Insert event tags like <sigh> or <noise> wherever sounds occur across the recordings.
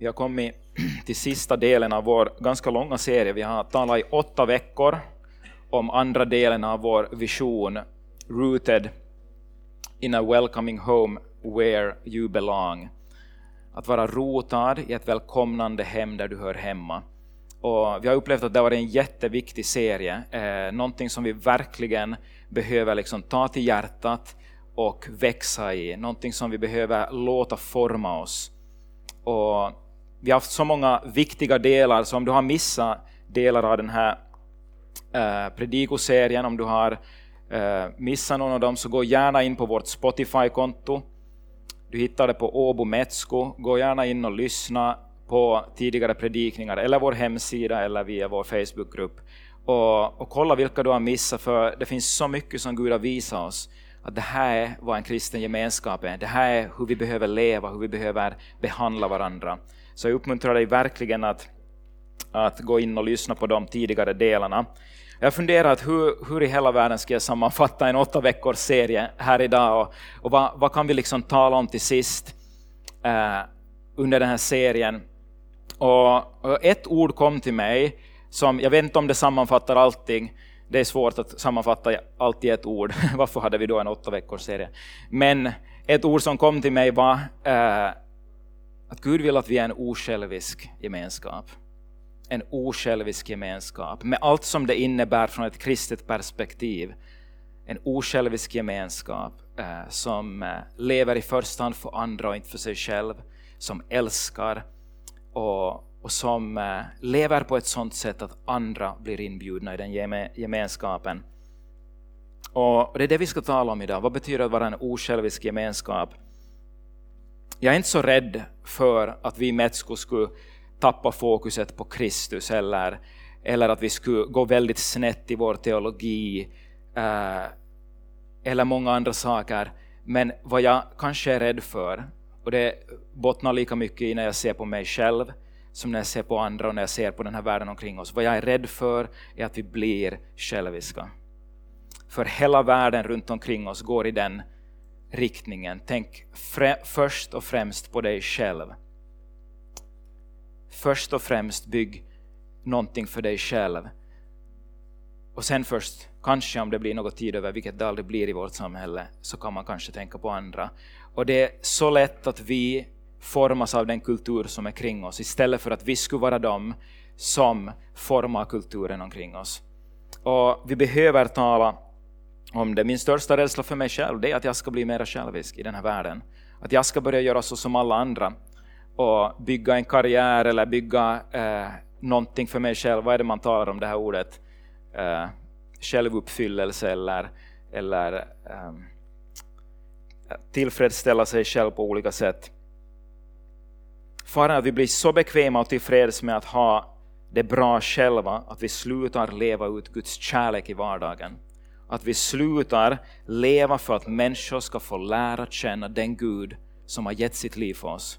Vi har kommit till sista delen av vår ganska långa serie. Vi har talat i åtta veckor om andra delen av vår vision, Rooted in a welcoming home where you belong. Att vara rotad i ett välkomnande hem där du hör hemma. Och vi har upplevt att det har varit en jätteviktig serie, eh, någonting som vi verkligen behöver liksom ta till hjärtat och växa i, någonting som vi behöver låta forma oss. Och vi har haft så många viktiga delar, så om du har missat delar av den här eh, predikoserien, om du har eh, missat någon av dem, så gå gärna in på vårt Spotify-konto. Du hittar det på Åbo Metsko. Gå gärna in och lyssna på tidigare predikningar, eller vår hemsida, eller via vår Facebookgrupp. Och, och kolla vilka du har missat, för det finns så mycket som Gud har visat oss att det här är vad en kristen gemenskap är. Det här är hur vi behöver leva, hur vi behöver behandla varandra. Så jag uppmuntrar dig verkligen att, att gå in och lyssna på de tidigare delarna. Jag funderar att hur, hur i hela världen ska jag sammanfatta en åtta veckors serie här idag och, och vad, vad, kan vi liksom tala om till sist eh, under den här serien. Och, och, ett ord kom till mig som, jag vet inte om det sammanfattar allting, det är svårt att sammanfatta allt i ett ord, <laughs> varför hade vi då en åtta veckors serie? Men ett ord som kom till mig var eh, att Gud vill att vi är en osjälvisk gemenskap. En osjälvisk gemenskap, med allt som det innebär från ett kristet perspektiv. En osjälvisk gemenskap eh, som eh, lever i första hand för andra och inte för sig själv, som älskar och, och som eh, lever på ett sådant sätt att andra blir inbjudna i den gemenskapen. Och det är det vi ska tala om idag. Vad betyder det att vara en osjälvisk gemenskap? Jag är inte så rädd för att vi i Metsko skulle tappa fokuset på Kristus eller, eller att vi skulle gå väldigt snett i vår teologi eh, eller många andra saker. Men vad jag kanske är rädd för, och det bottnar lika mycket i när jag ser på mig själv som när jag ser på andra och när jag ser på den här världen omkring oss. Vad jag är rädd för är att vi blir själviska. För hela världen runt omkring oss går i den riktningen. Tänk först och främst på dig själv. Först och främst bygg någonting för dig själv. Och sen först, kanske om det blir något tid över, vilket det aldrig blir i vårt samhälle, så kan man kanske tänka på andra. Och det är så lätt att vi formas av den kultur som är kring oss, istället för att vi skulle vara de som formar kulturen omkring oss. Och vi behöver tala om det. Min största rädsla för mig själv det är att jag ska bli mer självisk i den här världen. Att jag ska börja göra så som alla andra och bygga en karriär eller bygga eh, någonting för mig själv. Vad är det man talar om det här ordet? Eh, självuppfyllelse eller, eller eh, tillfredsställa sig själv på olika sätt. Faran är att vi blir så bekväma och tillfreds med att ha det bra själva att vi slutar leva ut Guds kärlek i vardagen. Att vi slutar leva för att människor ska få lära känna den Gud som har gett sitt liv för oss.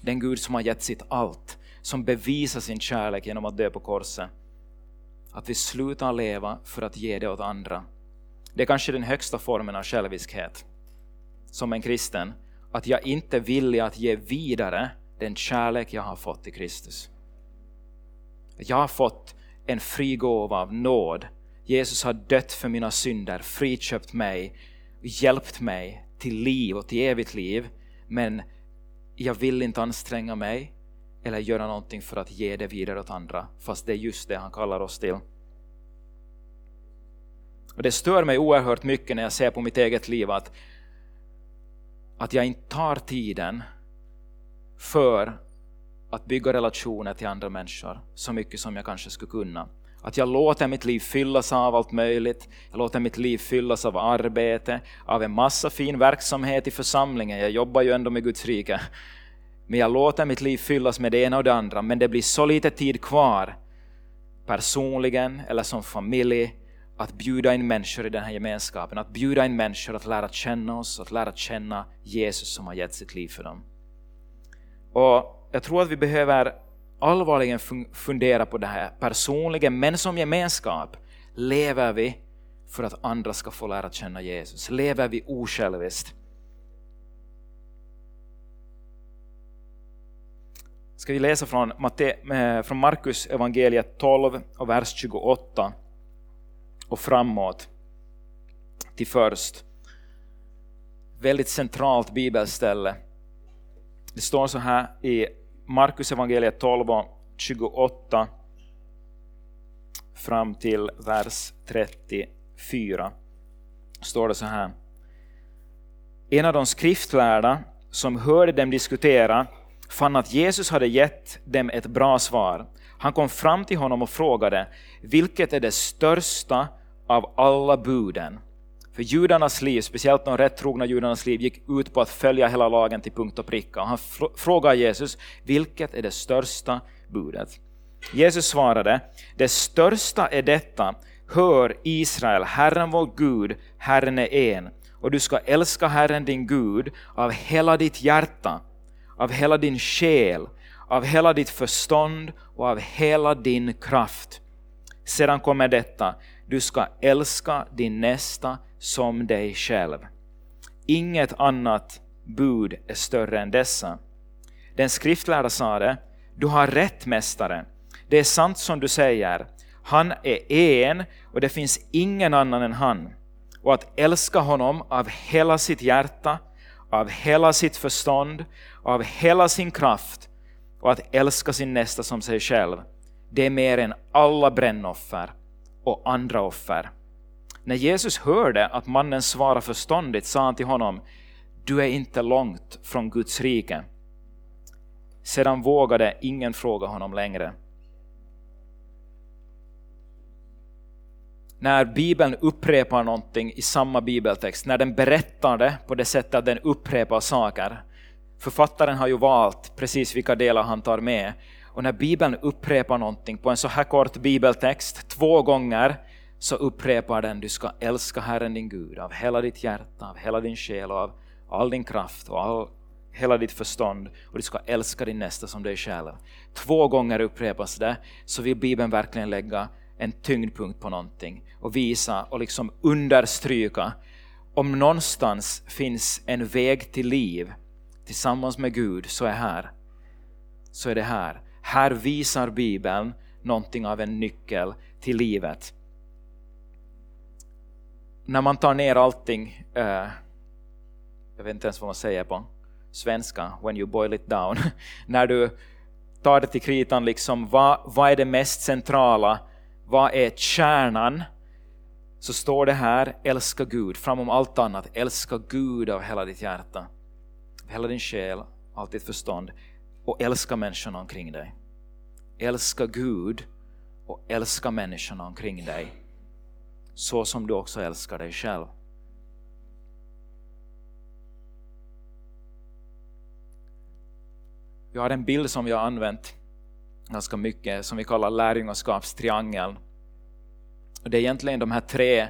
Den Gud som har gett sitt allt, som bevisar sin kärlek genom att dö på korset. Att vi slutar leva för att ge det åt andra. Det är kanske den högsta formen av själviskhet som en kristen, att jag inte är villig att ge vidare den kärlek jag har fått i Kristus. Jag har fått en fri gåva av nåd Jesus har dött för mina synder, friköpt mig, hjälpt mig till liv och till evigt liv. Men jag vill inte anstränga mig eller göra någonting för att ge det vidare åt andra, fast det är just det han kallar oss till. Och Det stör mig oerhört mycket när jag ser på mitt eget liv att, att jag inte tar tiden för att bygga relationer till andra människor så mycket som jag kanske skulle kunna. Att jag låter mitt liv fyllas av allt möjligt. Jag låter mitt liv fyllas av arbete, av en massa fin verksamhet i församlingen. Jag jobbar ju ändå med Guds rike. Men jag låter mitt liv fyllas med det ena och det andra. Men det blir så lite tid kvar, personligen eller som familj, att bjuda in människor i den här gemenskapen. Att bjuda in människor att lära känna oss, att lära känna Jesus som har gett sitt liv för dem. Och Jag tror att vi behöver allvarligen fundera på det här personligen, men som gemenskap. Lever vi för att andra ska få lära känna Jesus? Lever vi osjälviskt? ska vi läsa från, eh, från Markus evangeliet 12 och vers 28 och framåt till först. Väldigt centralt bibelställe. Det står så här i Markus evangeliet 12 och 28 fram till vers 34. Står det så här. En av de skriftlärda som hörde dem diskutera fann att Jesus hade gett dem ett bra svar. Han kom fram till honom och frågade, vilket är det största av alla buden? För judarnas liv, speciellt de rättrogna judarnas liv, gick ut på att följa hela lagen till punkt och pricka. Och han frågar Jesus, vilket är det största budet? Jesus svarade, det största är detta, hör Israel, Herren vår Gud, Herren är en, och du ska älska Herren din Gud av hela ditt hjärta, av hela din själ, av hela ditt förstånd och av hela din kraft. Sedan kommer detta, du ska älska din nästa som dig själv. Inget annat bud är större än dessa. Den skriftlärda sade, du har rätt mästare, det är sant som du säger, han är en och det finns ingen annan än han. Och att älska honom av hela sitt hjärta, av hela sitt förstånd, av hela sin kraft och att älska sin nästa som sig själv, det är mer än alla brännoffer och andra offer. När Jesus hörde att mannen svarade förståndigt sa han till honom, du är inte långt från Guds rike. Sedan vågade ingen fråga honom längre. När Bibeln upprepar någonting i samma bibeltext, när den berättar det på det sättet att den upprepar saker. Författaren har ju valt precis vilka delar han tar med. Och när Bibeln upprepar någonting på en så här kort bibeltext två gånger så upprepar den du ska älska Herren din Gud av hela ditt hjärta, av hela din själ och av all din kraft och all, hela ditt förstånd och du ska älska din nästa som dig själv. Två gånger upprepas det, så vill Bibeln verkligen lägga en tyngdpunkt på någonting och visa och liksom understryka om någonstans finns en väg till liv tillsammans med Gud så är här. Så är det här. Här visar Bibeln någonting av en nyckel till livet. När man tar ner allting, uh, jag vet inte ens vad man säger på svenska, when you boil it down, <laughs> när du tar det till kritan, liksom, vad, vad är det mest centrala, vad är kärnan? Så står det här, älska Gud. Framom allt annat, älska Gud av hela ditt hjärta, hela din själ, allt ditt förstånd och älska människorna omkring dig. Älska Gud och älska människorna omkring dig så som du också älskar dig själv. Vi har en bild som vi har använt ganska mycket som vi kallar lärjungaskapstriangeln. Det är egentligen de här tre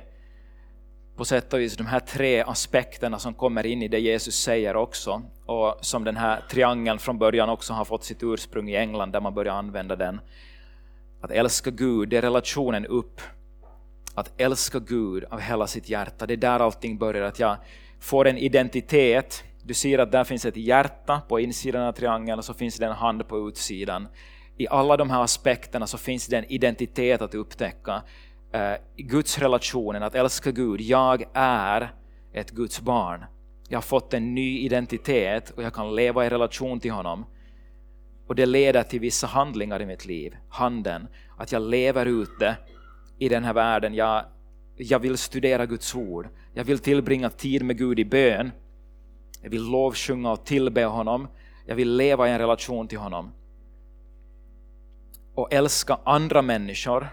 på sätt och vis de här tre aspekterna som kommer in i det Jesus säger också och som den här triangeln från början också har fått sitt ursprung i England där man börjar använda den. Att älska Gud, det är relationen upp att älska Gud av hela sitt hjärta. Det är där allting börjar, att jag får en identitet. Du ser att där finns ett hjärta på insidan av triangeln och så finns det en hand på utsidan. I alla de här aspekterna så finns det en identitet att upptäcka. Eh, Guds relationen, att älska Gud. Jag är ett Guds barn. Jag har fått en ny identitet och jag kan leva i relation till honom. Och det leder till vissa handlingar i mitt liv. Handen, att jag lever ute i den här världen. Jag, jag vill studera Guds ord. Jag vill tillbringa tid med Gud i bön. Jag vill lovsjunga och tillbe honom. Jag vill leva i en relation till honom. Och älska andra människor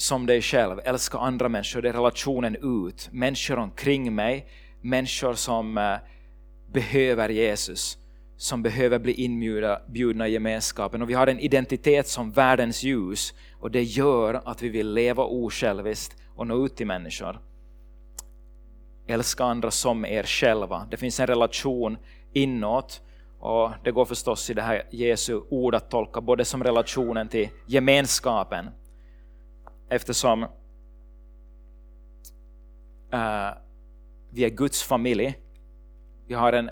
som dig själv. Älska andra människor, det är relationen ut. Människor omkring mig, människor som eh, behöver Jesus, som behöver bli inbjudna i gemenskapen. Och vi har en identitet som världens ljus och det gör att vi vill leva osjälviskt och nå ut till människor. Älska andra som er själva. Det finns en relation inåt och det går förstås i det här Jesu ord att tolka både som relationen till gemenskapen eftersom uh, vi är Guds familj. Vi har en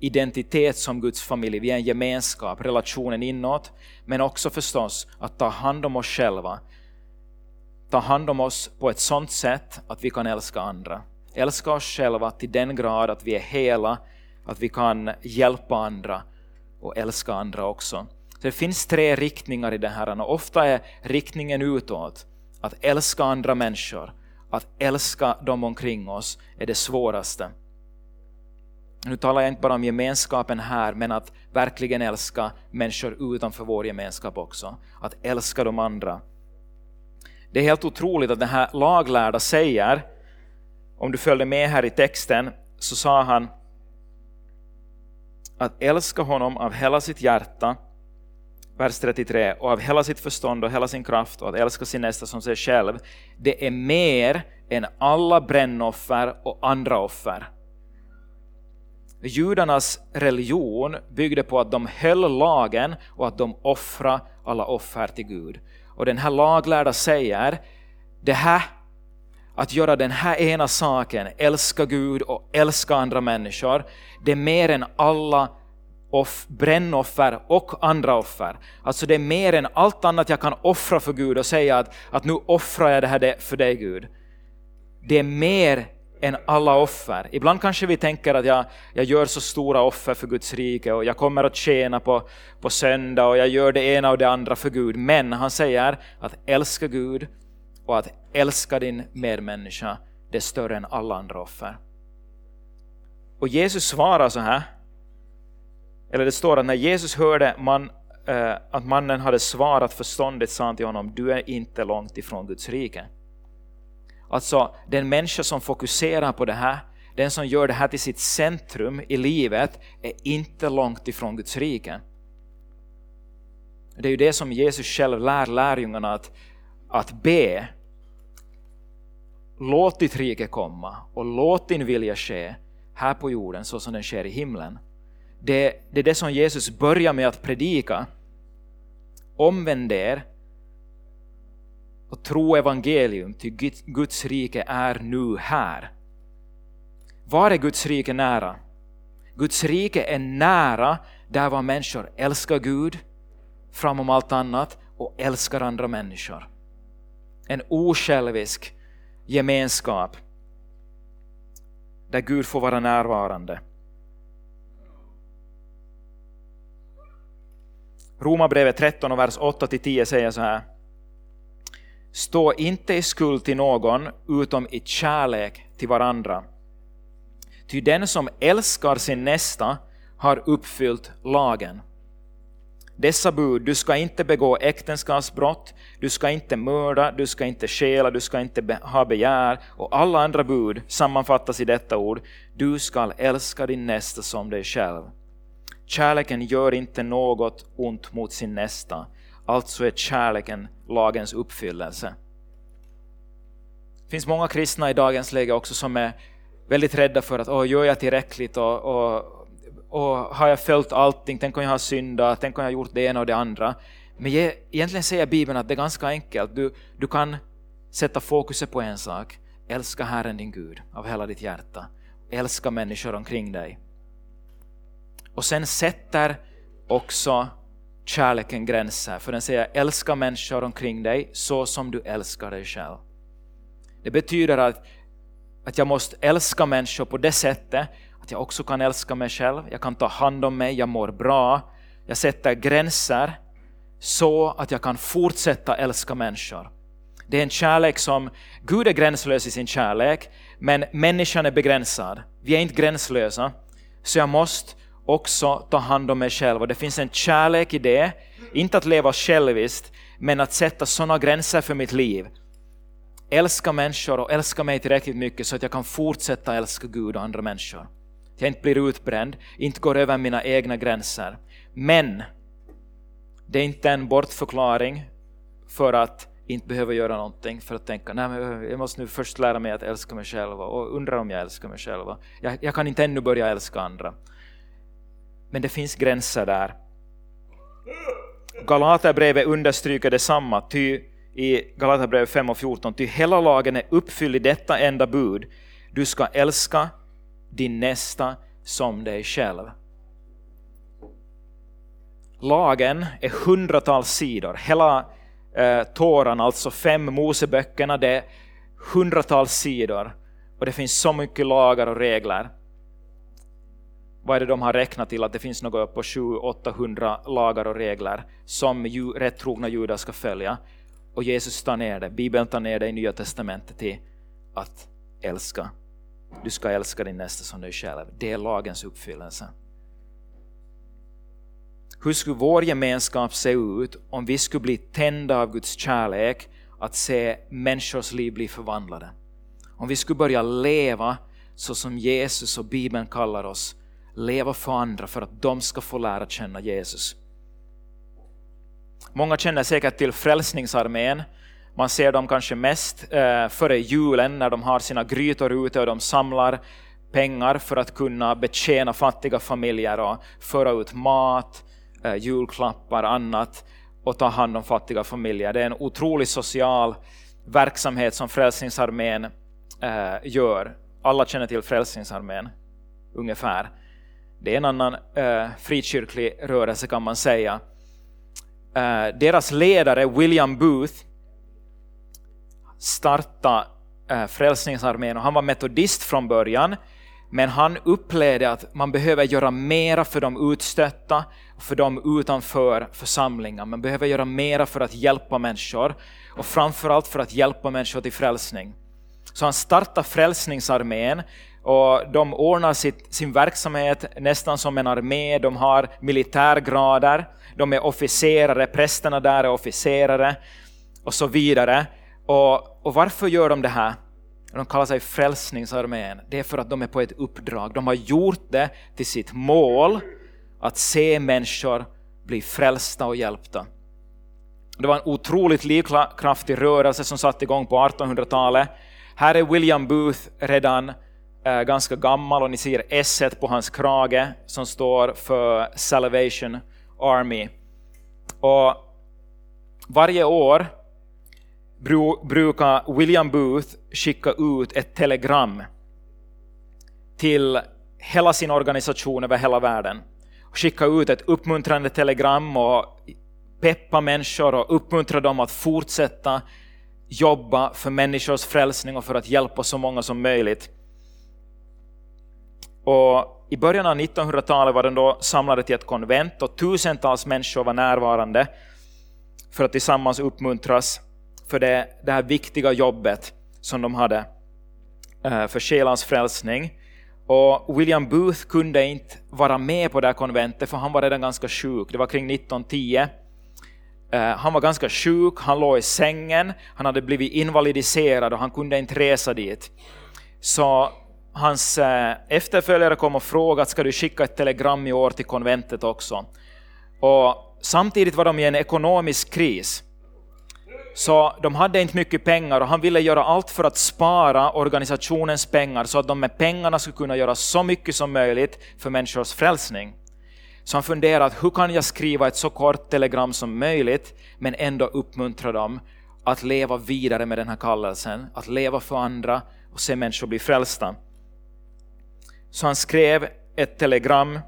identitet som Guds familj, vi är en gemenskap, relationen inåt, men också förstås att ta hand om oss själva. Ta hand om oss på ett sådant sätt att vi kan älska andra. Älska oss själva till den grad att vi är hela, att vi kan hjälpa andra och älska andra också. Så det finns tre riktningar i det här och ofta är riktningen utåt att älska andra människor, att älska dem omkring oss är det svåraste. Nu talar jag inte bara om gemenskapen här, men att verkligen älska människor utanför vår gemenskap också. Att älska de andra. Det är helt otroligt att den här laglärda säger, om du följde med här i texten, så sa han att älska honom av hela sitt hjärta, vers 33, och av hela sitt förstånd och hela sin kraft och att älska sin nästa som sig själv, det är mer än alla brännoffer och andra offer. Judarnas religion byggde på att de höll lagen och att de offrade alla offer till Gud. Och den här laglärda säger, det här, att göra den här ena saken, älska Gud och älska andra människor, det är mer än alla off, brännoffer och andra offer. Alltså det är mer än allt annat jag kan offra för Gud och säga att, att nu offrar jag det här för dig Gud. Det är mer än alla offer. Ibland kanske vi tänker att jag, jag gör så stora offer för Guds rike och jag kommer att tjäna på, på söndag och jag gör det ena och det andra för Gud. Men han säger att älska Gud och att älska din medmänniska, det är större än alla andra offer. Och Jesus svarar så här, eller det står att när Jesus hörde man, eh, att mannen hade svarat förståndigt sa han till honom, du är inte långt ifrån Guds rike. Alltså den människa som fokuserar på det här, den som gör det här till sitt centrum i livet, är inte långt ifrån Guds rike. Det är ju det som Jesus själv lär lärjungarna att, att be. Låt ditt rike komma och låt din vilja ske här på jorden så som den sker i himlen. Det, det är det som Jesus börjar med att predika. Omvänd er och tro evangelium, till Guds rike är nu här. Var är Guds rike nära? Guds rike är nära där var människor älskar Gud framom allt annat och älskar andra människor. En osjälvisk gemenskap där Gud får vara närvarande. Romarbrevet 13 och vers 8-10 säger så här Stå inte i skuld till någon utom i kärlek till varandra. Ty den som älskar sin nästa har uppfyllt lagen. Dessa bud, du ska inte begå äktenskapsbrott, du ska inte mörda, du ska inte stjäla, du ska inte ha begär och alla andra bud sammanfattas i detta ord, du ska älska din nästa som dig själv. Kärleken gör inte något ont mot sin nästa, Alltså är kärleken lagens uppfyllelse. Det finns många kristna i dagens läge också som är väldigt rädda för att oh, gör jag tillräckligt och, och, och har jag följt allting, tänk om jag har syndat, tänk om jag har gjort det ena och det andra. Men egentligen säger Bibeln att det är ganska enkelt. Du, du kan sätta fokuset på en sak. Älska Herren din Gud av hela ditt hjärta. Älska människor omkring dig. Och sen sätter också kärleken gränser, för den säger älska människor omkring dig så som du älskar dig själv. Det betyder att, att jag måste älska människor på det sättet att jag också kan älska mig själv, jag kan ta hand om mig, jag mår bra, jag sätter gränser så att jag kan fortsätta älska människor. Det är en kärlek som, Gud är gränslös i sin kärlek, men människan är begränsad. Vi är inte gränslösa. Så jag måste också ta hand om mig själv. Och det finns en kärlek i det, inte att leva själviskt, men att sätta sådana gränser för mitt liv. Älska människor och älska mig tillräckligt mycket så att jag kan fortsätta älska Gud och andra människor. Att jag inte blir utbränd, inte går över mina egna gränser. Men det är inte en bortförklaring för att inte behöva göra någonting för att tänka nej men jag måste nu först lära mig att älska mig själv och undra om jag älskar mig själv. Jag, jag kan inte ännu börja älska andra. Men det finns gränser där. Galaterbrevet understryker detsamma, ty i Galaterbrevet 5 och 14, ty hela lagen är uppfylld i detta enda bud, du ska älska din nästa som dig själv. lagen är hundratals sidor. Hela eh, Toran, alltså fem Moseböckerna, det är hundratals sidor. Och det finns så mycket lagar och regler. Vad är det de har räknat till? Att det finns något på 700-800 lagar och regler som ju, rätt trogna judar ska följa. Och Jesus tar ner det, Bibeln tar ner det i Nya Testamentet till att älska. Du ska älska din nästa som dig själv. Det är lagens uppfyllelse. Hur skulle vår gemenskap se ut om vi skulle bli tända av Guds kärlek, att se människors liv bli förvandlade? Om vi skulle börja leva så som Jesus och Bibeln kallar oss, leva för andra för att de ska få lära känna Jesus. Många känner säkert till Frälsningsarmén. Man ser dem kanske mest eh, före julen när de har sina grytor ute och de samlar pengar för att kunna betjäna fattiga familjer och föra ut mat, eh, julklappar, annat och ta hand om fattiga familjer. Det är en otrolig social verksamhet som Frälsningsarmén eh, gör. Alla känner till Frälsningsarmén, ungefär. Det är en annan eh, frikyrklig rörelse kan man säga. Eh, deras ledare William Booth startade eh, Frälsningsarmén och han var metodist från början men han upplevde att man behöver göra mera för de utstötta, för de utanför församlingen. Man behöver göra mera för att hjälpa människor och framförallt för att hjälpa människor till frälsning. Så han startade Frälsningsarmén och de ordnar sitt, sin verksamhet nästan som en armé, de har militärgrader, de är officerare, prästerna där är officerare och så vidare. Och, och varför gör de det här? De kallar sig Frälsningsarmén. Det är för att de är på ett uppdrag. De har gjort det till sitt mål att se människor bli frälsta och hjälpta. Det var en otroligt livskraftig rörelse som satte igång på 1800-talet. Här är William Booth redan är ganska gammal och ni ser S på hans krage som står för Salvation Army. Och varje år brukar William Booth skicka ut ett telegram till hela sin organisation över hela världen. Skicka ut ett uppmuntrande telegram och peppa människor och uppmuntra dem att fortsätta jobba för människors frälsning och för att hjälpa så många som möjligt. Och I början av 1900-talet var den då samlade till ett konvent och tusentals människor var närvarande för att tillsammans uppmuntras för det, det här viktiga jobbet som de hade eh, för själans frälsning. Och William Booth kunde inte vara med på det här konventet för han var redan ganska sjuk. Det var kring 1910. Eh, han var ganska sjuk, han låg i sängen, han hade blivit invalidiserad och han kunde inte resa dit. Så hans eh, efterföljare kom och frågade ska du skicka ett telegram i år till konventet också. Och samtidigt var de i en ekonomisk kris. Så de hade inte mycket pengar och han ville göra allt för att spara organisationens pengar så att de med pengarna skulle kunna göra så mycket som möjligt för människors frälsning. Så han funderade, hur kan jag skriva ett så kort telegram som möjligt men ändå uppmuntra dem att leva vidare med den här kallelsen, att leva för andra och se människor bli frälsta. Så han skrev ett telegram,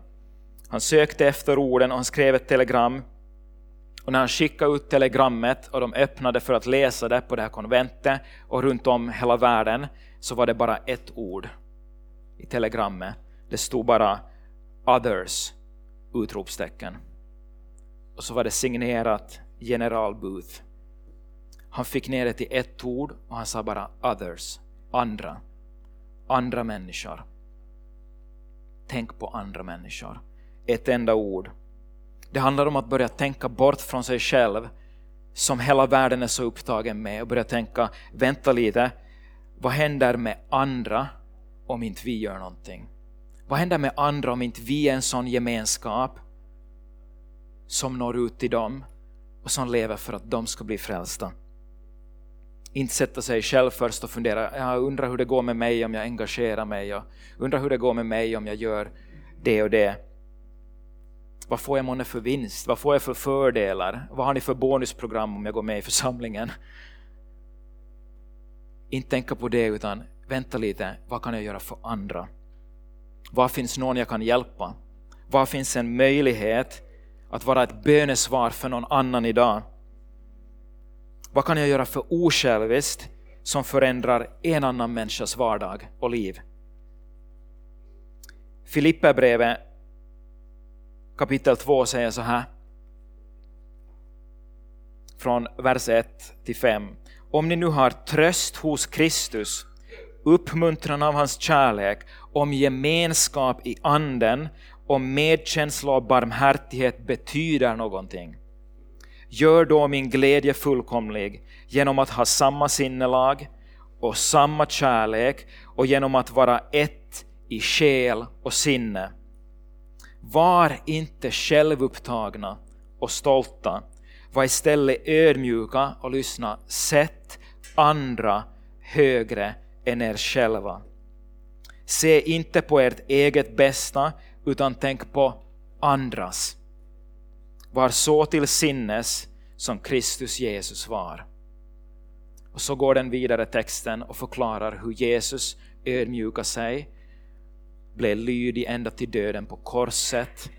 han sökte efter orden och han skrev ett telegram och när han skickade ut telegrammet och de öppnade för att läsa det på det här konventet och runt om hela världen så var det bara ett ord i telegrammet. Det stod bara others! utropstecken. Och så var det signerat general Booth. Han fick ner det till ett ord och han sa bara others, andra, andra människor. Tänk på andra människor. Ett enda ord det handlar om att börja tänka bort från sig själv, som hela världen är så upptagen med, och börja tänka, vänta lite, vad händer med andra om inte vi gör någonting? Vad händer med andra om inte vi är en sån gemenskap som når ut till dem och som lever för att de ska bli frälsta? Inte sätta sig själv först och fundera, jag undrar hur det går med mig om jag engagerar mig, jag undrar hur det går med mig om jag gör det och det. Vad får jag månne för vinst? Vad får jag för fördelar? Vad har ni för bonusprogram om jag går med i församlingen? Inte tänka på det utan vänta lite, vad kan jag göra för andra? Var finns någon jag kan hjälpa? Var finns en möjlighet att vara ett bönesvar för någon annan idag? Vad kan jag göra för osjälviskt som förändrar en annan människas vardag och liv? Filipperbrevet kapitel 2 säger så här. Från vers 1 till 5. Om ni nu har tröst hos Kristus, uppmuntran av hans kärlek, om gemenskap i anden, om medkänsla och barmhärtighet betyder någonting. Gör då min glädje fullkomlig genom att ha samma sinnelag och samma kärlek och genom att vara ett i själ och sinne. Var inte självupptagna och stolta, var istället ödmjuka och lyssna. Sätt andra högre än er själva. Se inte på ert eget bästa utan tänk på andras. Var så till sinnes som Kristus Jesus var. Och så går den vidare texten och förklarar hur Jesus ödmjukade sig, blev lydig ända till döden på korset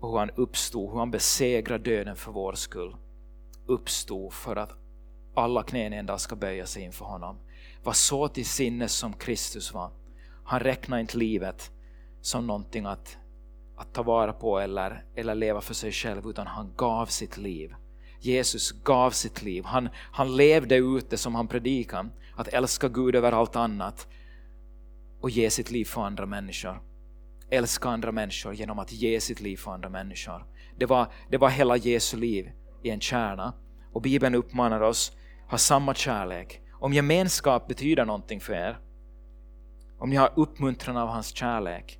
och hur han uppstod, hur han besegrade döden för vår skull. Uppstod för att alla knän en dag ska böja sig inför honom. Var så till sinnes som Kristus var. Han räknade inte livet som någonting att, att ta vara på eller, eller leva för sig själv, utan han gav sitt liv. Jesus gav sitt liv. Han, han levde ut det som han predikade, att älska Gud över allt annat och ge sitt liv för andra människor. Älska andra människor genom att ge sitt liv för andra människor. Det var, det var hela Jesu liv i en kärna. Och Bibeln uppmanar oss ha samma kärlek. Om gemenskap betyder någonting för er, om ni har uppmuntran av hans kärlek,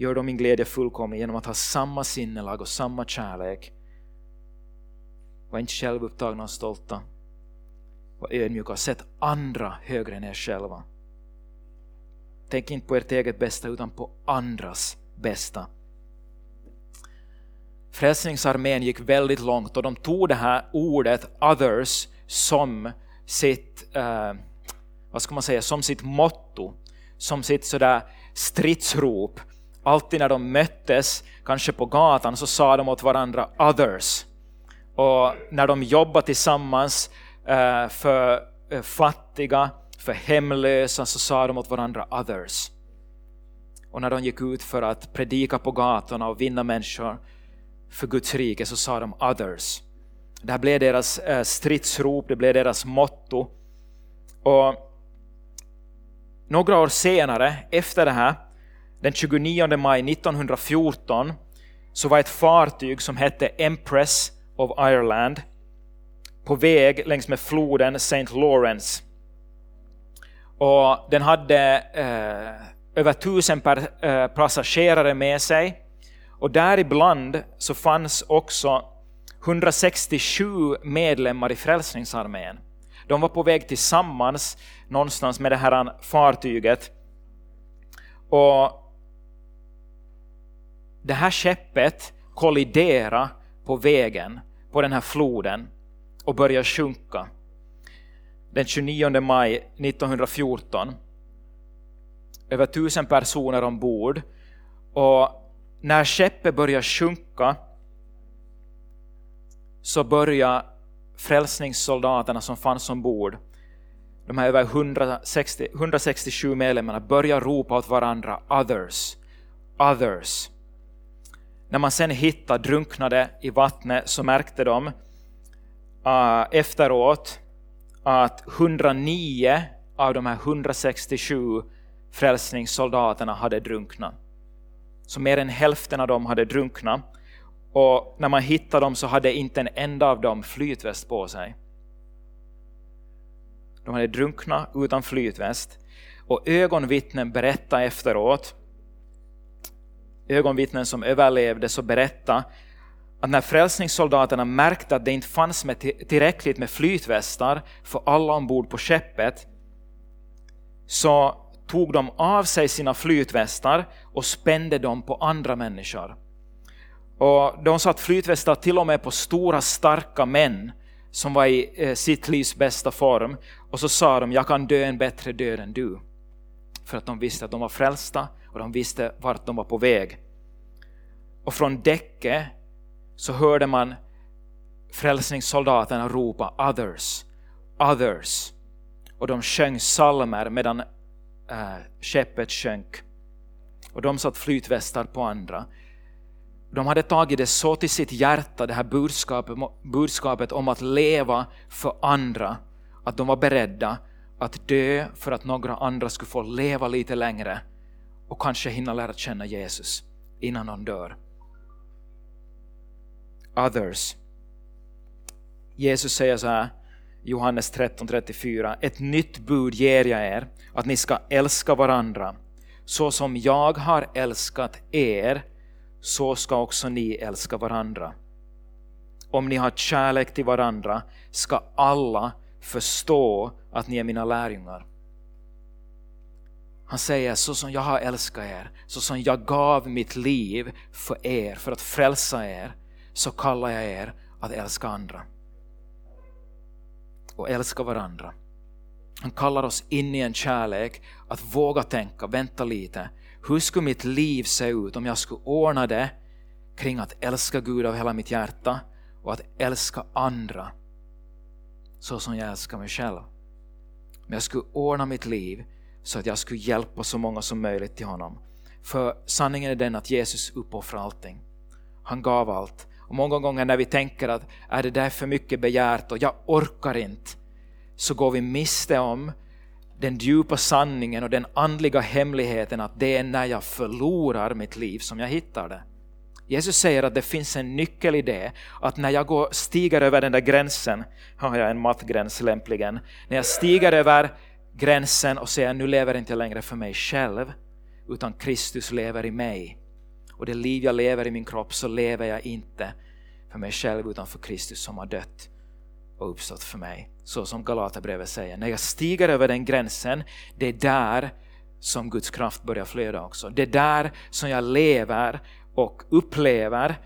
gör då min glädje fullkomlig genom att ha samma sinnelag och samma kärlek. Var inte självupptagna och stolta. Var ödmjuka och sätt andra högre än er själva. Tänk inte på ert eget bästa utan på andras bästa. Frälsningsarmén gick väldigt långt och de tog det här ordet others som sitt, eh, vad ska man säga, som sitt motto, som sitt sådär stridsrop. Alltid när de möttes, kanske på gatan, så sa de åt varandra others. Och när de jobbade tillsammans eh, för eh, fattiga, för hemlösa så sa de åt varandra others. Och när de gick ut för att predika på gatorna och vinna människor för Guds rike så sa de others. Det här blev deras eh, stridsrop, det blev deras motto. Och några år senare, efter det här, den 29 maj 1914, så var ett fartyg som hette Empress of Ireland på väg längs med floden St. Lawrence och den hade eh, över tusen per, eh, passagerare med sig. Och däribland så fanns också 167 medlemmar i Frälsningsarmén. De var på väg tillsammans någonstans med det här fartyget. Och det här skeppet kolliderade på vägen på den här floden och började sjunka den 29 maj 1914. Över tusen personer ombord. Och när skeppet började sjunka så började frälsningssoldaterna som fanns ombord, de här över 160, 167 medlemmarna, börja ropa åt varandra others, others. När man sen hittade drunknade i vattnet så märkte de uh, efteråt att 109 av de här 167 frälsningssoldaterna hade drunknat. Så mer än hälften av dem hade drunknat. Och när man hittade dem så hade inte en enda av dem flytväst på sig. De hade drunknat utan flytväst. Och ögonvittnen berättade efteråt, ögonvittnen som överlevde, så berättade att när frälsningssoldaterna märkte att det inte fanns med tillräckligt med flytvästar för alla ombord på skeppet, så tog de av sig sina flytvästar och spände dem på andra människor. Och de satt flytvästar till och med på stora starka män som var i eh, sitt livs bästa form. Och så sa de, jag kan dö en bättre död än du. För att de visste att de var frälsta och de visste vart de var på väg. och från däcket så hörde man frälsningssoldaterna ropa others, others. Och de sjöng salmer medan äh, skeppet sjönk. Och de satt flytvästar på andra. De hade tagit det så till sitt hjärta, det här budskapet, budskapet om att leva för andra, att de var beredda att dö för att några andra skulle få leva lite längre och kanske hinna lära känna Jesus innan de dör. Others. Jesus säger så här, Johannes 13.34, ett nytt bud ger jag er, att ni ska älska varandra. Så som jag har älskat er, så ska också ni älska varandra. Om ni har kärlek till varandra ska alla förstå att ni är mina lärjungar. Han säger så som jag har älskat er, så som jag gav mitt liv för er, för att frälsa er, så kallar jag er att älska andra. Och älska varandra. Han kallar oss in i en kärlek att våga tänka, vänta lite. Hur skulle mitt liv se ut om jag skulle ordna det kring att älska Gud av hela mitt hjärta och att älska andra så som jag älskar mig själv. Men jag skulle ordna mitt liv så att jag skulle hjälpa så många som möjligt till honom. För sanningen är den att Jesus uppoffrar allting. Han gav allt. Och många gånger när vi tänker att är det där för mycket begärt och jag orkar inte, så går vi miste om den djupa sanningen och den andliga hemligheten att det är när jag förlorar mitt liv som jag hittar det. Jesus säger att det finns en nyckel i det, att när jag går, stiger över den där gränsen, har jag en mattgräns lämpligen, när jag stiger över gränsen och säga nu lever inte jag längre för mig själv, utan Kristus lever i mig. Och det liv jag lever i min kropp så lever jag inte för mig själv utan för Kristus som har dött och uppstått för mig. Så som Galaterbrevet säger, när jag stiger över den gränsen, det är där som Guds kraft börjar flöda också. Det är där som jag lever och upplever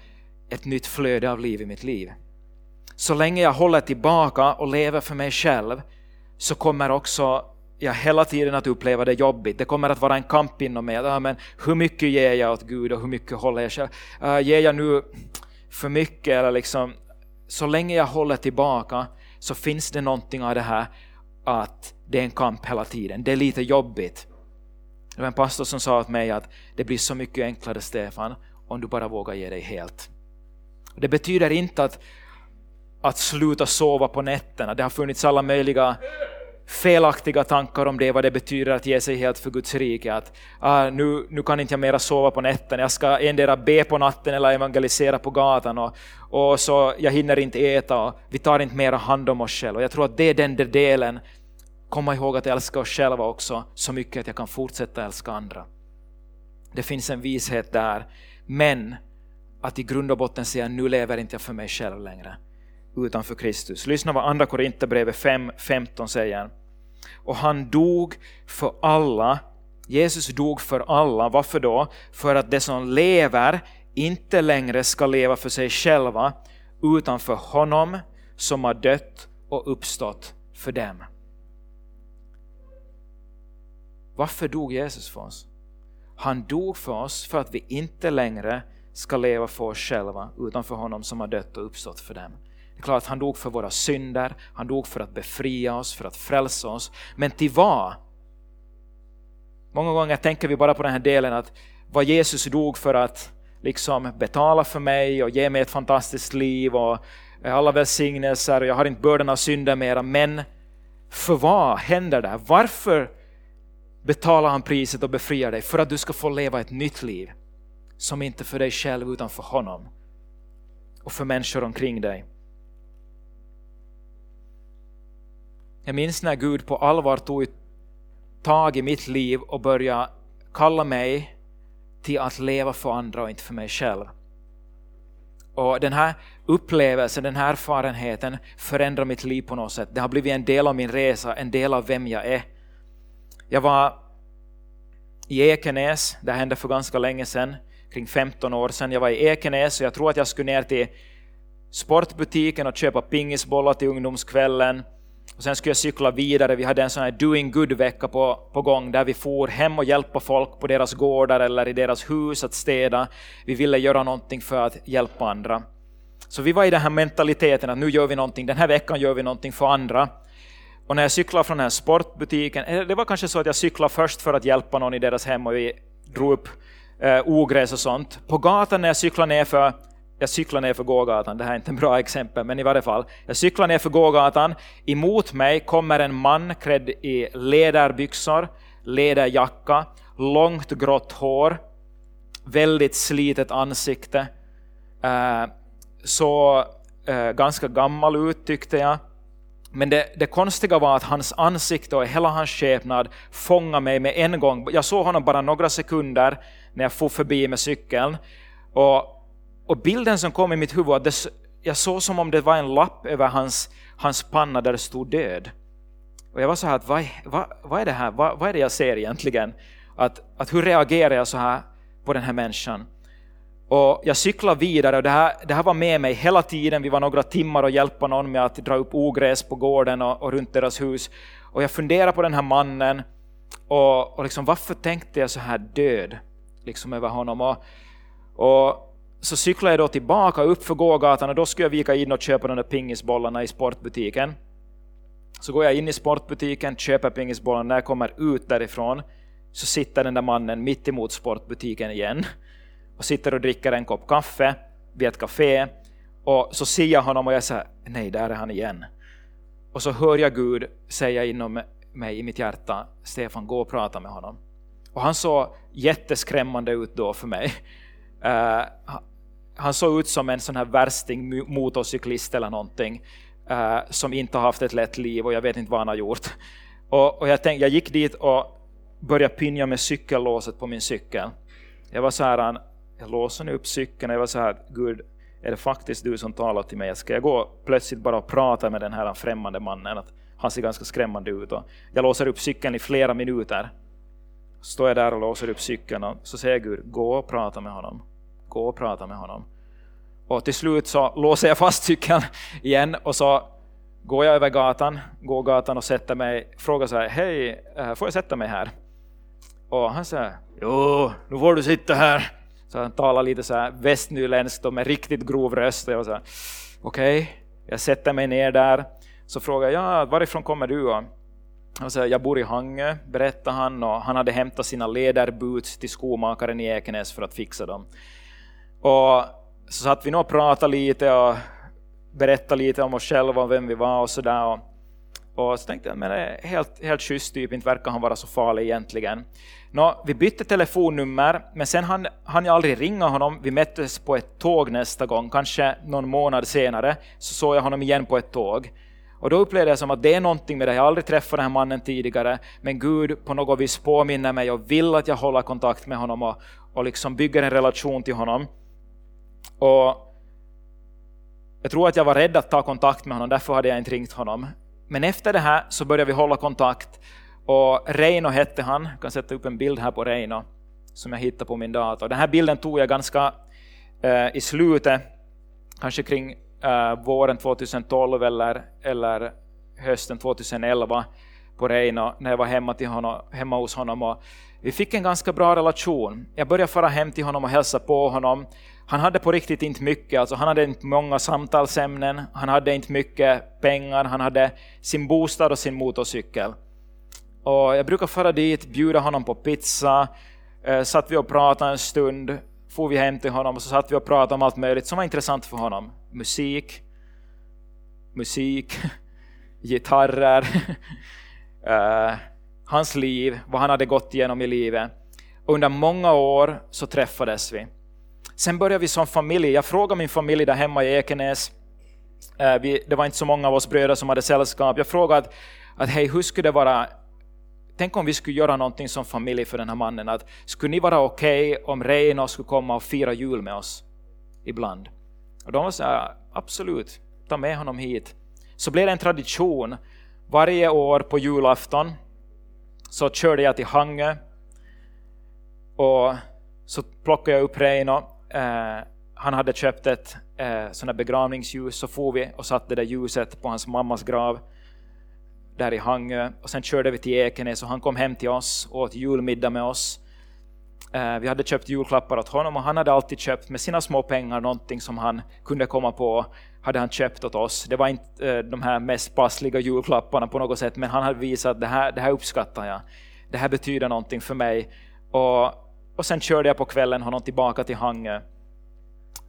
ett nytt flöde av liv i mitt liv. Så länge jag håller tillbaka och lever för mig själv så kommer också jag hela tiden att uppleva det jobbigt. Det kommer att vara en kamp inom mig. Ja, ah, men hur mycket ger jag åt Gud och hur mycket håller jag själv? Uh, ah, ger jag nu för mycket? Eller liksom, så länge jag håller tillbaka så finns det någonting av det här att det är en kamp hela tiden. Det är lite jobbigt. Det var en pastor som sa åt mig att det blir så mycket enklare Stefan om du bara vågar ge dig helt. Det betyder inte att, att sluta sova på nätterna. Det har funnits alla möjliga felaktiga tankar om det, vad det betyder att ge sig helt för Guds rike. Att ah, nu, nu kan inte jag mera sova på nätterna, jag ska endera be på natten eller evangelisera på gatan och, och så jag hinner inte äta och vi tar inte mera hand om oss själva. Jag tror att det är den där delen, komma ihåg att älska oss själva också så mycket att jag kan fortsätta älska andra. Det finns en vishet där, men att i grund och botten säga nu lever inte jag för mig själv längre utanför Kristus. Lyssna vad andra Korinthierbrevet 5.15 säger. Och han dog för alla. Jesus dog för alla. Varför då? För att de som lever inte längre ska leva för sig själva utan för honom som har dött och uppstått för dem. Varför dog Jesus för oss? Han dog för oss för att vi inte längre ska leva för oss själva utan för honom som har dött och uppstått för dem. Det är klart att han dog för våra synder, han dog för att befria oss, för att frälsa oss. Men till vad? Många gånger tänker vi bara på den här delen att vad Jesus dog för att liksom betala för mig och ge mig ett fantastiskt liv och eh, alla välsignelser och jag har inte bördan av synder mera. Men för vad händer det? Varför betalar han priset och befriar dig? För att du ska få leva ett nytt liv som inte för dig själv utan för honom och för människor omkring dig. Jag minns när Gud på allvar tog tag i mitt liv och började kalla mig till att leva för andra och inte för mig själv. Och Den här upplevelsen, den här erfarenheten förändrar mitt liv på något sätt. Det har blivit en del av min resa, en del av vem jag är. Jag var i Ekenäs, det hände för ganska länge sedan, kring 15 år sedan. Jag var i Ekenäs och jag tror att jag skulle ner till sportbutiken och köpa pingisbollar till ungdomskvällen och sen skulle jag cykla vidare, vi hade en sån här doing good-vecka på, på gång där vi for hem och hjälpa folk på deras gårdar eller i deras hus att städa. Vi ville göra någonting för att hjälpa andra. Så vi var i den här mentaliteten att nu gör vi någonting, den här veckan gör vi någonting för andra. Och när jag cyklade från den här sportbutiken, eh, det var kanske så att jag cyklade först för att hjälpa någon i deras hem och vi drog upp eh, ogräs och sånt. På gatan när jag cyklade ner för jag cyklar ner för gågatan, det här är inte en bra exempel, men i varje fall. Jag cyklar ner för gågatan, emot mig kommer en man klädd i läderbyxor, läderjacka, långt grått hår, väldigt slitet ansikte. Eh, så eh, ganska gammal ut tyckte jag. Men det, det, konstiga var att hans ansikte och hela hans skepnad fångade mig med en gång. Jag såg honom bara några sekunder när jag for förbi med cykeln. Och och bilden som kom i mitt huvud, det, jag såg som om det var en lapp över hans, hans panna där det stod död. Och jag var så här, att, vad, vad, vad är det här? Vad, vad, är det jag ser egentligen? Att, att hur reagerar jag så här på den här människan? Och jag cyklade vidare och det här, det här var med mig hela tiden. Vi var några timmar och hjälpte någon med att dra upp ogräs på gården och, och runt deras hus. Och jag funderade på den här mannen och, och liksom, varför tänkte jag så här död liksom över honom? Och, och så cyklade jag då tillbaka upp för gågatan och då skulle jag vika in och köpa de där pingisbollarna i sportbutiken. Så går jag in i sportbutiken, köper pingisbollarna, när jag kommer ut därifrån så sitter den där mannen mitt emot sportbutiken igen och sitter och dricker en kopp kaffe vid ett café och så ser jag honom och jag säger nej, där är han igen. Och så hör jag Gud säga inom mig i mitt hjärta, Stefan, gå och prata med honom. Och han såg jätteskrämmande ut då för mig. Uh, han såg ut som en sån här värsting motorcyklist eller någonting eh, som inte har haft ett lätt liv och jag vet inte vad han har gjort. Och, och jag, tänkte, jag gick dit och började pinja med cykellåset på min cykel. Jag var så här, jag låser nu upp cykeln och jag var så här, Gud, är det faktiskt du som talar till mig? Ska jag gå plötsligt bara och prata med den här främmande mannen? Att han ser ganska skrämmande ut. Och jag låser upp cykeln i flera minuter. Står jag där och låser upp cykeln och så säger Gud, gå och prata med honom gå och prata med honom. Och till slut så låser jag fast cykeln igen och så går jag över gatan, går gatan och sätter mig, frågar så här, hej, eh, får jag sätta mig här? Och han säger, jo, nu får du sitta här. Så han talar lite så här västnyländskt och med riktigt grov röst. Och jag var så här, okej, okay. jag sätter mig ner där. Så frågar jag, varifrån kommer du? Och säger, jag bor i Hangö, berättar han, och han hade hämtat sina lederboots till skomakaren i Ekenäs för att fixa dem. Och så satt vi nog och pratade lite och berättade lite om oss själva och vem vi var och sådär. Och, och så tänkte jag, men det är helt, helt schysst typ, inte verkar han vara så farlig egentligen. Nå, vi bytte telefonnummer, men sen hann, hann jag aldrig ringa honom. Vi möttes på ett tåg nästa gång, kanske någon månad senare, så såg jag honom igen på ett tåg. Och då upplevde jag som att det är någonting med det, jag har aldrig träffat den här mannen tidigare, men Gud på något vis påminner mig och vill att jag håller kontakt med honom och, och liksom bygger en relation till honom. Och jag tror att jag var rädd att ta kontakt med honom, därför hade jag inte ringt honom. Men efter det här så började vi hålla kontakt. Och Reino hette han, jag kan sätta upp en bild här på Reino som jag hittade på min dator. Den här bilden tog jag ganska eh, i slutet, kanske kring eh, våren 2012 eller, eller hösten 2011 på Reino när jag var hemma, till honom, hemma hos honom. Och vi fick en ganska bra relation. Jag började fara hem till honom och hälsa på honom. Han hade på riktigt inte mycket, alltså han hade inte många samtalsämnen, han hade inte mycket pengar, han hade sin bostad och sin motorcykel. Och jag brukar fara dit, bjuda honom på pizza, eh, satt vi och pratade en stund, for vi hem till honom och så satt vi och pratade om allt möjligt som var intressant för honom. Musik, musik, <laughs> gitarrer, <laughs> eh, hans liv, vad han hade gått igenom i livet. Under många år så träffades vi. Sen började vi som familj. Jag frågade min familj där hemma i Ekenäs. Eh, vi, det var inte så många av oss bröder som hade sällskap. Jag frågade att, att hej, hur skulle det vara Tänk om vi skulle göra någonting som familj för den här mannen. Att, skulle ni vara okej okay om Reino skulle komma och fira jul med oss ibland? Och de var så här, absolut, ta med honom hit. Så blev det en tradition. Varje år på julafton så körde jag till Hangö och så plockade jag upp Reino eh, han hade köpt ett eh, sånt begravningsljus, så for vi och satte det där ljuset på hans mammas grav. där i Hangö och sen körde vi till Ekenäs och han kom hem till oss och åt julmiddag med oss. Eh, vi hade köpt julklappar åt honom och han hade alltid köpt med sina små pengar någonting som han kunde komma på, hade han köpt åt oss. Det var inte eh, de här mest passliga julklapparna på något sätt, men han hade visat att det här, det här uppskattar jag. Det här betyder någonting för mig. Och, och sen körde jag på kvällen honom tillbaka till Hangö.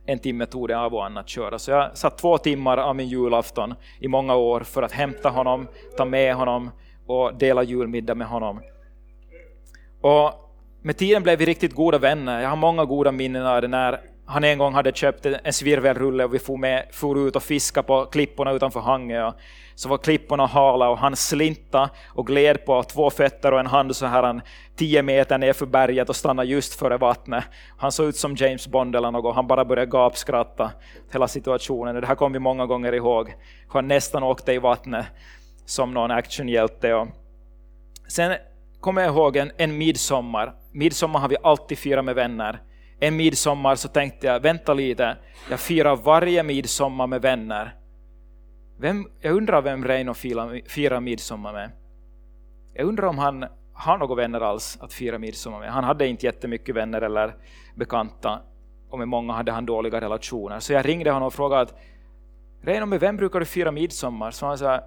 En timme tog det av och an att köra. Så jag satt två timmar av min julafton i många år för att hämta honom, ta med honom och dela julmiddag med honom. Och med tiden blev vi riktigt goda vänner. Jag har många goda minnen av det när han en gång hade köpt en svirvelrulle och vi for, med, for ut och fiskade på klipporna utanför Hangö. Så var klipporna hala och han slinta och gled på två fötter och en hand så här han tio meter ner för berget och stannade just före vattnet. Han såg ut som James Bond eller något, han bara började gapskratta hela situationen. Det här kommer vi många gånger ihåg. Han nästan åkte i vattnet som någon actionhjälte. Och sen kommer jag ihåg en, en midsommar. Midsommar har vi alltid firat med vänner. En midsommar så tänkte jag, vänta lite, jag firar varje midsommar med vänner. Vem, jag undrar vem Reino firar midsommar med. Jag undrar om han har några vänner alls att fira midsommar med. Han hade inte jättemycket vänner eller bekanta och med många hade han dåliga relationer. Så jag ringde honom och frågade att Reino, med vem brukar du fira midsommar? Så han sa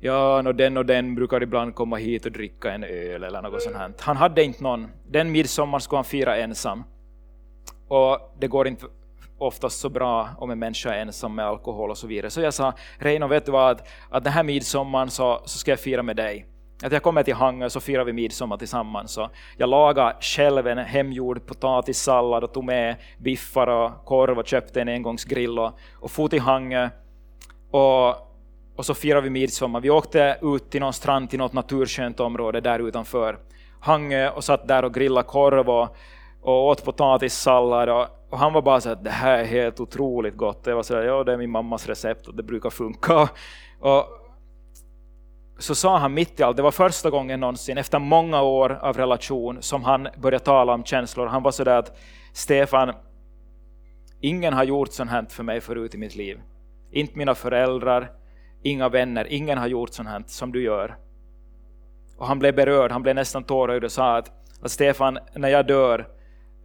ja, no, den och den brukar ibland komma hit och dricka en öl eller något sånt här. Han hade inte någon. Den midsommar skulle han fira ensam. Och det går inte oftast så bra om en människa är ensam med alkohol och så vidare. Så jag sa, Reino, vet du vad, att den här midsommaren så, så ska jag fira med dig. Att jag kommer till Hangö så firar vi midsommar tillsammans. Så jag lagade själv en hemgjord potatissallad och tog med biffar och korv och köpte en engångsgrill och, och for till Hangö. Och, och så firade vi midsommar. Vi åkte ut till någon strand till något naturskönt område där utanför Hangö och satt där och grillade korv och, och åt potatissallad. Och, och han var bara så att det här är helt otroligt gott. Jag var så ja det är min mammas recept och det brukar funka. Och så sa han mitt i allt, det var första gången någonsin efter många år av relation som han började tala om känslor. Han var så där att Stefan, ingen har gjort sånt här för mig förut i mitt liv. Inte mina föräldrar, inga vänner, ingen har gjort sånt här som du gör. Och han blev berörd, han blev nästan tårögd och sa att, att Stefan, när jag dör,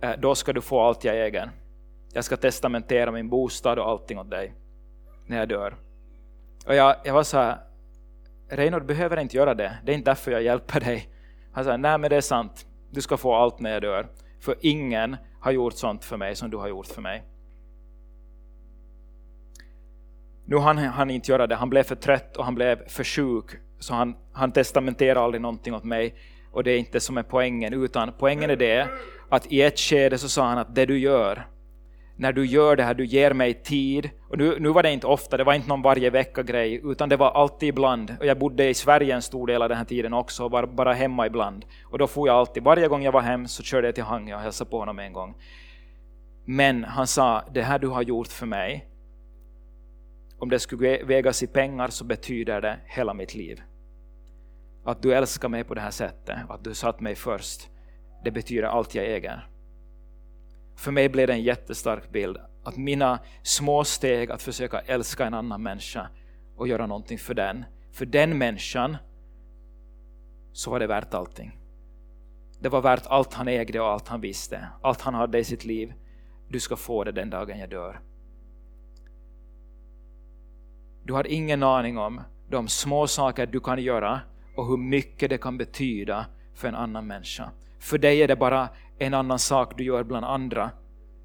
Eh, då ska du få allt jag äger. Jag ska testamentera min bostad och allting åt dig när jag dör. Och jag, jag var så här, Reinhold behöver inte göra det, det är inte därför jag hjälper dig. Han sa, nej men det är sant, du ska få allt när jag dör. För ingen har gjort sånt för mig som du har gjort för mig. Nu hann han inte göra det, han blev för trött och han blev för sjuk, så han, han testamenterade aldrig någonting åt mig. Och det är inte som är poängen, utan poängen är det att i ett skede så sa han att det du gör, när du gör det här, du ger mig tid. Och nu, nu var det inte ofta, det var inte någon varje vecka-grej, utan det var alltid ibland. Och jag bodde i Sverige en stor del av den här tiden också, och var bara hemma ibland. Och då får jag alltid, varje gång jag var hem så körde jag till Hangö och hälsade på honom en gång. Men han sa, det här du har gjort för mig, om det skulle vägas i pengar så betyder det hela mitt liv. Att du älskar mig på det här sättet, att du satt mig först, det betyder allt jag äger. För mig blev det en jättestark bild att mina små steg att försöka älska en annan människa och göra någonting för den, för den människan så var det värt allting. Det var värt allt han ägde och allt han visste, allt han hade i sitt liv. Du ska få det den dagen jag dör. Du har ingen aning om de små saker du kan göra och hur mycket det kan betyda för en annan människa. För dig är det bara en annan sak du gör bland andra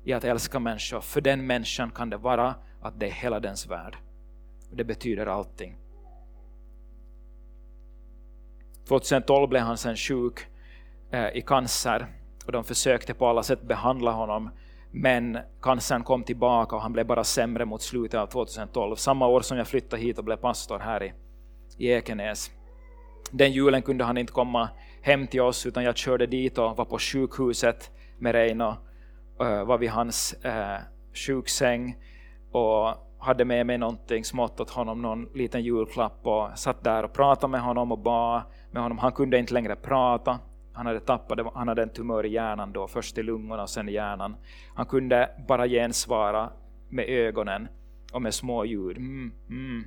i att älska människor. För den människan kan det vara att det är hela dens värld. Det betyder allting. 2012 blev han sen sjuk eh, i cancer och de försökte på alla sätt behandla honom men cancern kom tillbaka och han blev bara sämre mot slutet av 2012. Samma år som jag flyttade hit och blev pastor här i, i Ekenäs. Den julen kunde han inte komma hem till oss utan jag körde dit och var på sjukhuset med Reino. Uh, var vid hans uh, sjuksäng och hade med mig någonting smått åt honom, någon liten julklapp och satt där och pratade med honom och bad med honom. Han kunde inte längre prata. Han hade tappat, han hade en tumör i hjärnan då, först i lungorna och sen i hjärnan. Han kunde bara gensvara med ögonen och med små ljud. Mm, mm.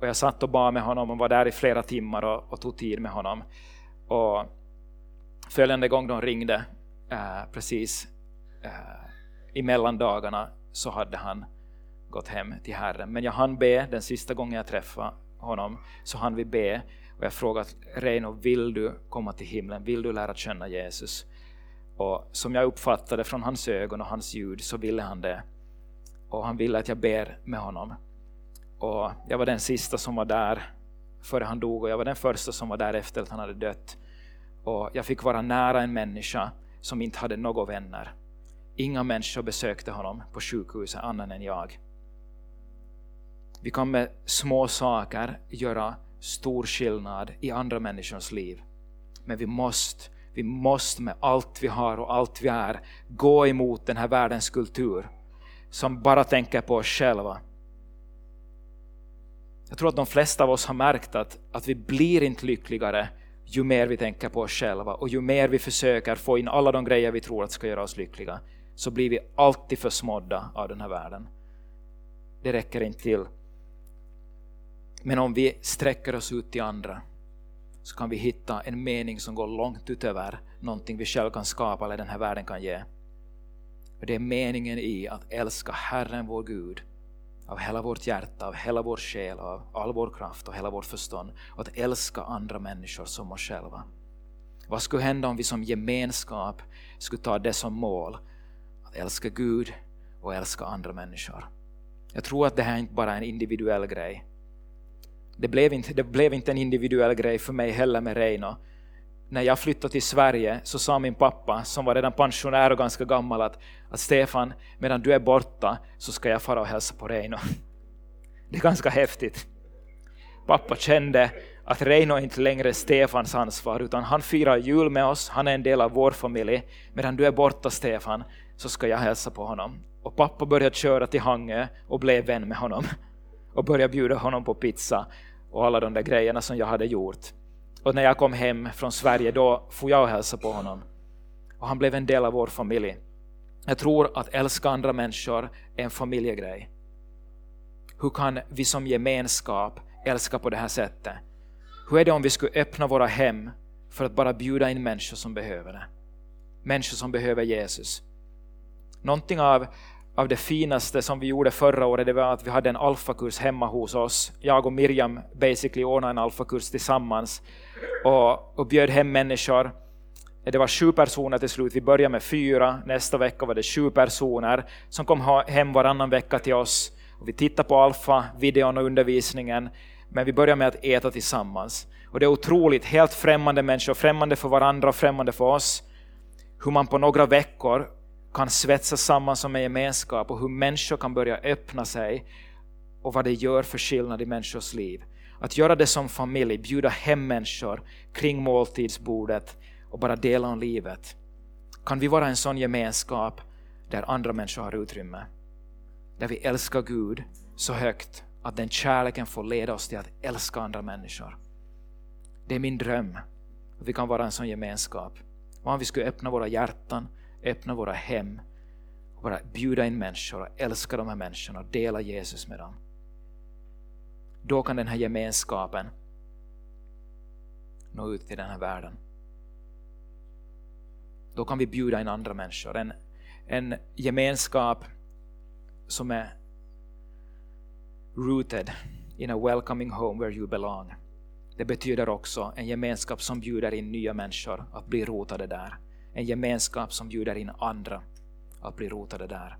Och jag satt och bad med honom och var där i flera timmar och, och tog tid med honom. Och följande gång de ringde, eh, precis eh, i mellandagarna, så hade han gått hem till Herren. Men jag hann be, den sista gången jag träffade honom, så hann vi be och jag frågade Reino, vill du komma till himlen? Vill du lära känna Jesus? Och som jag uppfattade från hans ögon och hans ljud så ville han det. Och han ville att jag ber med honom. Och jag var den sista som var där före han dog och jag var den första som var där efter att han hade dött. Och jag fick vara nära en människa som inte hade några vänner. Inga människor besökte honom på sjukhuset annan än jag. Vi kan med små saker göra stor skillnad i andra människors liv. Men vi måste, vi måste med allt vi har och allt vi är gå emot den här världens kultur som bara tänker på oss själva. Jag tror att de flesta av oss har märkt att, att vi blir inte lyckligare ju mer vi tänker på oss själva och ju mer vi försöker få in alla de grejer vi tror att ska göra oss lyckliga så blir vi alltid försmådda av den här världen. Det räcker inte till. Men om vi sträcker oss ut till andra så kan vi hitta en mening som går långt utöver någonting vi själva kan skapa eller den här världen kan ge. Och det är meningen i att älska Herren vår Gud av hela vårt hjärta, av hela vår själ, av all vår kraft och hela vårt förstånd och att älska andra människor som oss själva. Vad skulle hända om vi som gemenskap skulle ta det som mål? Att älska Gud och älska andra människor. Jag tror att det här inte bara är en individuell grej. Det blev inte, det blev inte en individuell grej för mig heller med Reino. När jag flyttade till Sverige så sa min pappa, som var redan pensionär och ganska gammal, att, att Stefan, medan du är borta så ska jag fara och hälsa på Reino. <laughs> Det är ganska häftigt. Pappa kände att Reino inte längre är Stefans ansvar, utan han firar jul med oss, han är en del av vår familj. Medan du är borta Stefan, så ska jag hälsa på honom. Och pappa började köra till Hangö och blev vän med honom. Och började bjuda honom på pizza och alla de där grejerna som jag hade gjort. Och när jag kom hem från Sverige då får jag hälsa på honom. Och han blev en del av vår familj. Jag tror att älska andra människor är en familjegrej. Hur kan vi som gemenskap älska på det här sättet? Hur är det om vi skulle öppna våra hem för att bara bjuda in människor som behöver det? Människor som behöver Jesus. Någonting av av det finaste som vi gjorde förra året det var att vi hade en alfakurs hemma hos oss. Jag och Miriam basically ordnade en alfakurs tillsammans och, och bjöd hem människor. Eh, det var sju personer till slut, vi började med fyra, nästa vecka var det sju personer som kom hem varannan vecka till oss. Och vi tittade på alfa-videon och undervisningen, men vi började med att äta tillsammans. Och det är otroligt, helt främmande människor, främmande för varandra och främmande för oss, hur man på några veckor kan svetsas samman som en gemenskap och hur människor kan börja öppna sig och vad det gör för skillnad i människors liv. Att göra det som familj, bjuda hem människor kring måltidsbordet och bara dela om livet. Kan vi vara en sån gemenskap där andra människor har utrymme? Där vi älskar Gud så högt att den kärleken får leda oss till att älska andra människor. Det är min dröm att vi kan vara en sån gemenskap. Och om vi skulle öppna våra hjärtan öppna våra hem och bara bjuda in människor och älska de här människorna och dela Jesus med dem. Då kan den här gemenskapen nå ut till den här världen. Då kan vi bjuda in andra människor. En, en gemenskap som är rooted in a welcoming home where you belong. Det betyder också en gemenskap som bjuder in nya människor att bli rotade där en gemenskap som bjuder in andra att bli rotade där.